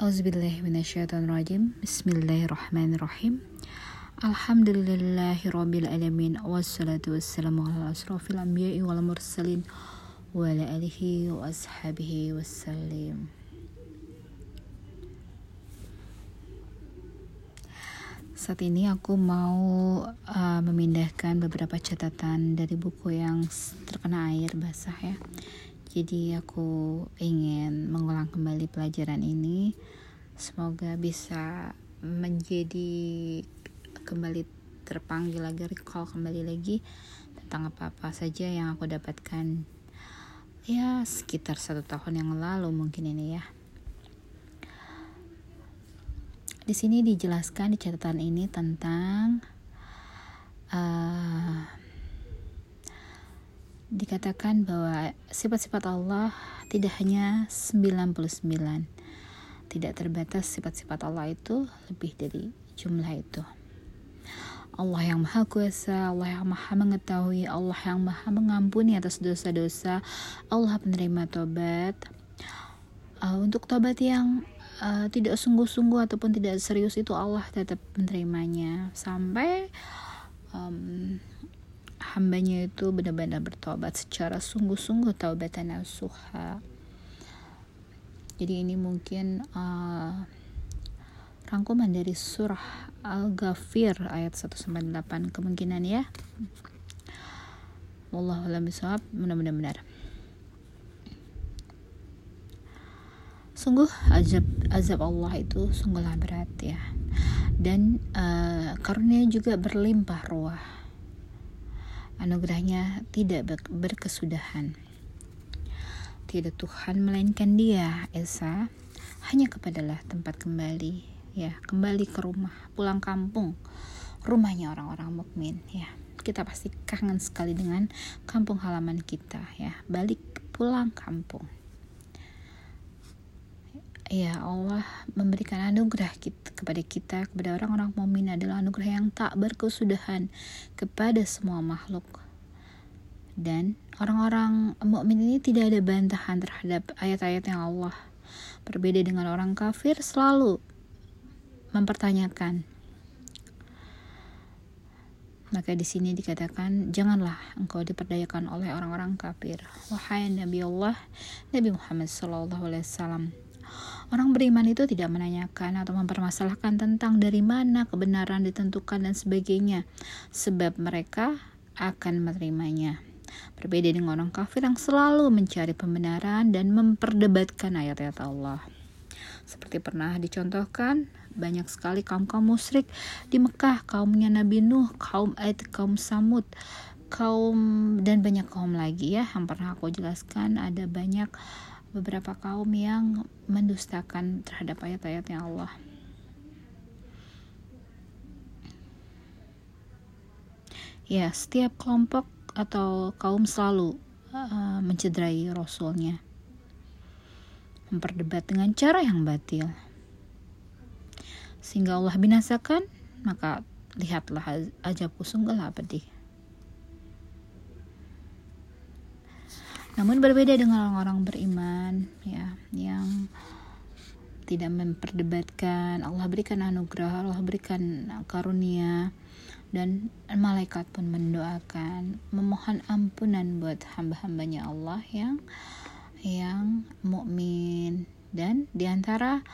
Auzubillahiminasyaitonirrajim Bismillahirrahmanirrahim. Alhamdulillahirrabbilalamin Wassalatu wassalamu ala asrafil anbiya'i wal mursalin Wa ala alihi wa ashabihi wassalim. Saat ini aku mau uh, memindahkan beberapa catatan dari buku yang terkena air basah ya jadi aku ingin mengulang kembali pelajaran ini. Semoga bisa menjadi kembali terpanggil lagi, recall kembali lagi tentang apa-apa saja yang aku dapatkan ya sekitar satu tahun yang lalu mungkin ini ya. Di sini dijelaskan di catatan ini tentang uh, dikatakan bahwa sifat-sifat Allah tidak hanya 99 tidak terbatas sifat-sifat Allah itu lebih dari jumlah itu. Allah yang maha kuasa, Allah yang maha mengetahui, Allah yang maha mengampuni atas dosa-dosa, Allah penerima tobat. Uh, untuk tobat yang uh, tidak sungguh-sungguh ataupun tidak serius itu Allah tetap menerimanya. Sampai um, hambanya itu benar-benar bertobat secara sungguh-sungguh taubatan nasuha jadi ini mungkin uh, rangkuman dari surah Al-Ghafir ayat 1 sampai 8 kemungkinan ya. Wallahu a'lam bishawab. Mudah-mudahan benar. Sungguh azab azab Allah itu sungguhlah berat ya. Dan uh, karunia juga berlimpah ruah anugerahnya tidak berkesudahan. Tidak Tuhan melainkan Dia, Esa. Hanya kepadalah tempat kembali, ya, kembali ke rumah, pulang kampung, rumahnya orang-orang mukmin, ya. Kita pasti kangen sekali dengan kampung halaman kita, ya. Balik pulang kampung ya Allah memberikan anugerah kita, kepada kita kepada orang-orang mukmin adalah anugerah yang tak berkesudahan kepada semua makhluk. Dan orang-orang mukmin ini tidak ada bantahan terhadap ayat-ayat yang Allah berbeda dengan orang kafir selalu mempertanyakan. Maka di sini dikatakan janganlah engkau diperdayakan oleh orang-orang kafir. Wahai Nabi Allah Nabi Muhammad sallallahu alaihi wasallam Orang beriman itu tidak menanyakan atau mempermasalahkan tentang dari mana kebenaran ditentukan dan sebagainya, sebab mereka akan menerimanya. Berbeda dengan orang kafir yang selalu mencari pembenaran dan memperdebatkan ayat-ayat Allah. Seperti pernah dicontohkan, banyak sekali kaum-kaum musyrik di Mekah, kaumnya Nabi Nuh, kaum Aid, kaum Samud, kaum dan banyak kaum lagi ya yang pernah aku jelaskan ada banyak beberapa kaum yang mendustakan terhadap ayat-ayatnya Allah. Ya, setiap kelompok atau kaum selalu uh, mencederai Rasulnya, memperdebat dengan cara yang batil, sehingga Allah binasakan. Maka lihatlah ajabku sungguhlah pedih. Namun berbeda dengan orang-orang beriman ya yang tidak memperdebatkan. Allah berikan anugerah Allah berikan karunia dan malaikat pun mendoakan. Memohon ampunan buat hamba-hambanya Allah yang yang mukmin. Dan di antara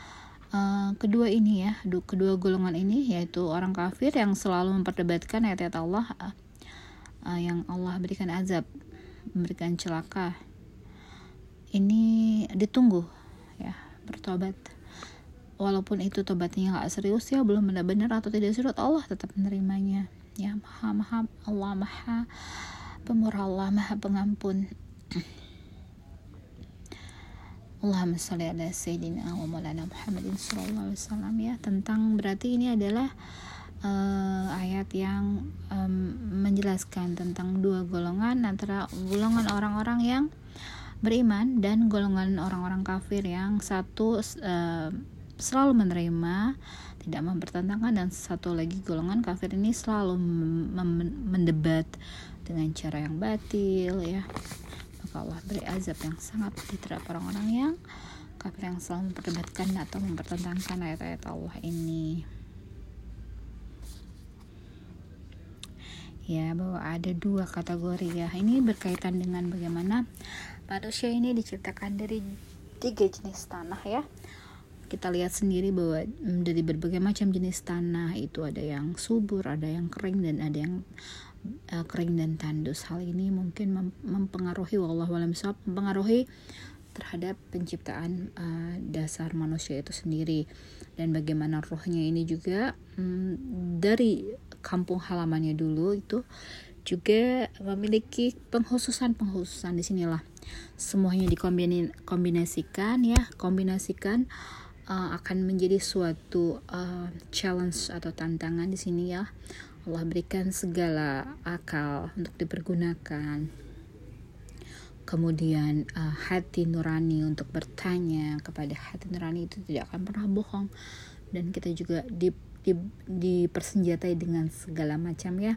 uh, kedua ini ya kedua golongan ini yaitu orang kafir yang selalu memperdebatkan ayat-ayat Allah uh, yang Allah berikan azab memberikan celaka. Ini ditunggu ya bertobat. Walaupun itu tobatnya nggak serius ya belum benar-benar atau tidak serius Allah tetap menerimanya. Ya maha maha Allah maha pemurah Allah maha pengampun. Allahumma salli ala sayyidina wa maulana Muhammadin sallallahu alaihi wasallam. Ya tentang berarti ini adalah uh, ayat yang um, menjelaskan tentang dua golongan antara golongan orang-orang yang beriman dan golongan orang-orang kafir yang satu uh, selalu menerima tidak mempertentangkan dan satu lagi golongan kafir ini selalu mendebat dengan cara yang batil ya. Maka Allah beri azab yang sangat pedih terhadap orang-orang yang kafir yang selalu memperdebatkan atau mempertentangkan ayat-ayat Allah ini ya bahwa ada dua kategori ya. Ini berkaitan dengan bagaimana manusia ini diciptakan dari tiga jenis tanah ya. Kita lihat sendiri bahwa mm, dari berbagai macam jenis tanah itu ada yang subur, ada yang kering dan ada yang uh, kering dan tandus. Hal ini mungkin mem mempengaruhi wallahu alam mempengaruhi terhadap penciptaan uh, dasar manusia itu sendiri. Dan bagaimana rohnya ini juga um, dari kampung halamannya dulu itu juga memiliki penghususan-penghususan di sinilah. Semuanya dikombinasikan ya kombinasikan uh, akan menjadi suatu uh, challenge atau tantangan di sini ya. Allah berikan segala akal untuk dipergunakan. Kemudian uh, hati nurani untuk bertanya kepada hati nurani itu tidak akan pernah bohong. Dan kita juga di, di, dipersenjatai dengan segala macam ya.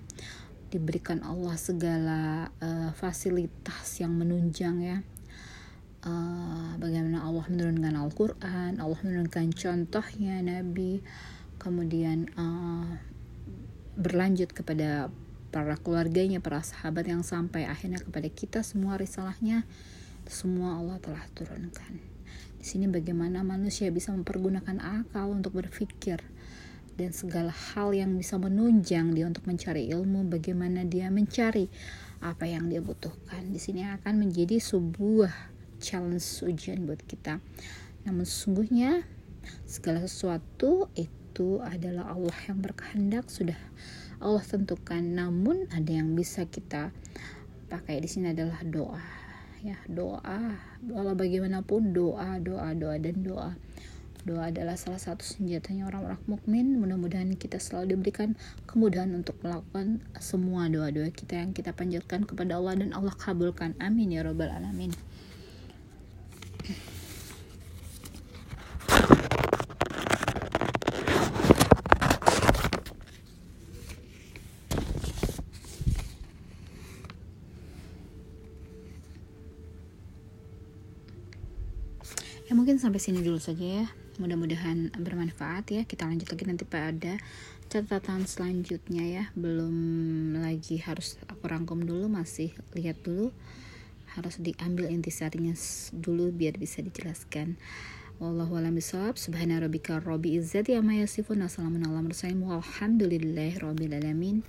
Diberikan Allah segala uh, fasilitas yang menunjang ya. Uh, bagaimana Allah menurunkan Al-Quran Allah menurunkan contohnya Nabi. Kemudian uh, berlanjut kepada para keluarganya para sahabat yang sampai akhirnya kepada kita semua risalahnya semua Allah telah turunkan. Di sini bagaimana manusia bisa mempergunakan akal untuk berpikir dan segala hal yang bisa menunjang dia untuk mencari ilmu, bagaimana dia mencari apa yang dia butuhkan. Di sini akan menjadi sebuah challenge ujian buat kita. Namun sesungguhnya segala sesuatu itu adalah Allah yang berkehendak sudah Allah tentukan. Namun ada yang bisa kita pakai di sini adalah doa ya doa walau bagaimanapun doa doa doa dan doa Doa adalah salah satu senjatanya orang-orang mukmin. Mudah-mudahan kita selalu diberikan kemudahan untuk melakukan semua doa-doa kita yang kita panjatkan kepada Allah dan Allah kabulkan. Amin ya robbal alamin. Ya mungkin sampai sini dulu saja ya mudah-mudahan bermanfaat ya kita lanjut lagi nanti pada catatan selanjutnya ya belum lagi harus aku rangkum dulu masih lihat dulu harus diambil intisarinya dulu biar bisa dijelaskan Wallahu a'lam bishawab. Subhana rabbika rabbil izzati amma yasifun. Rabbil alamin.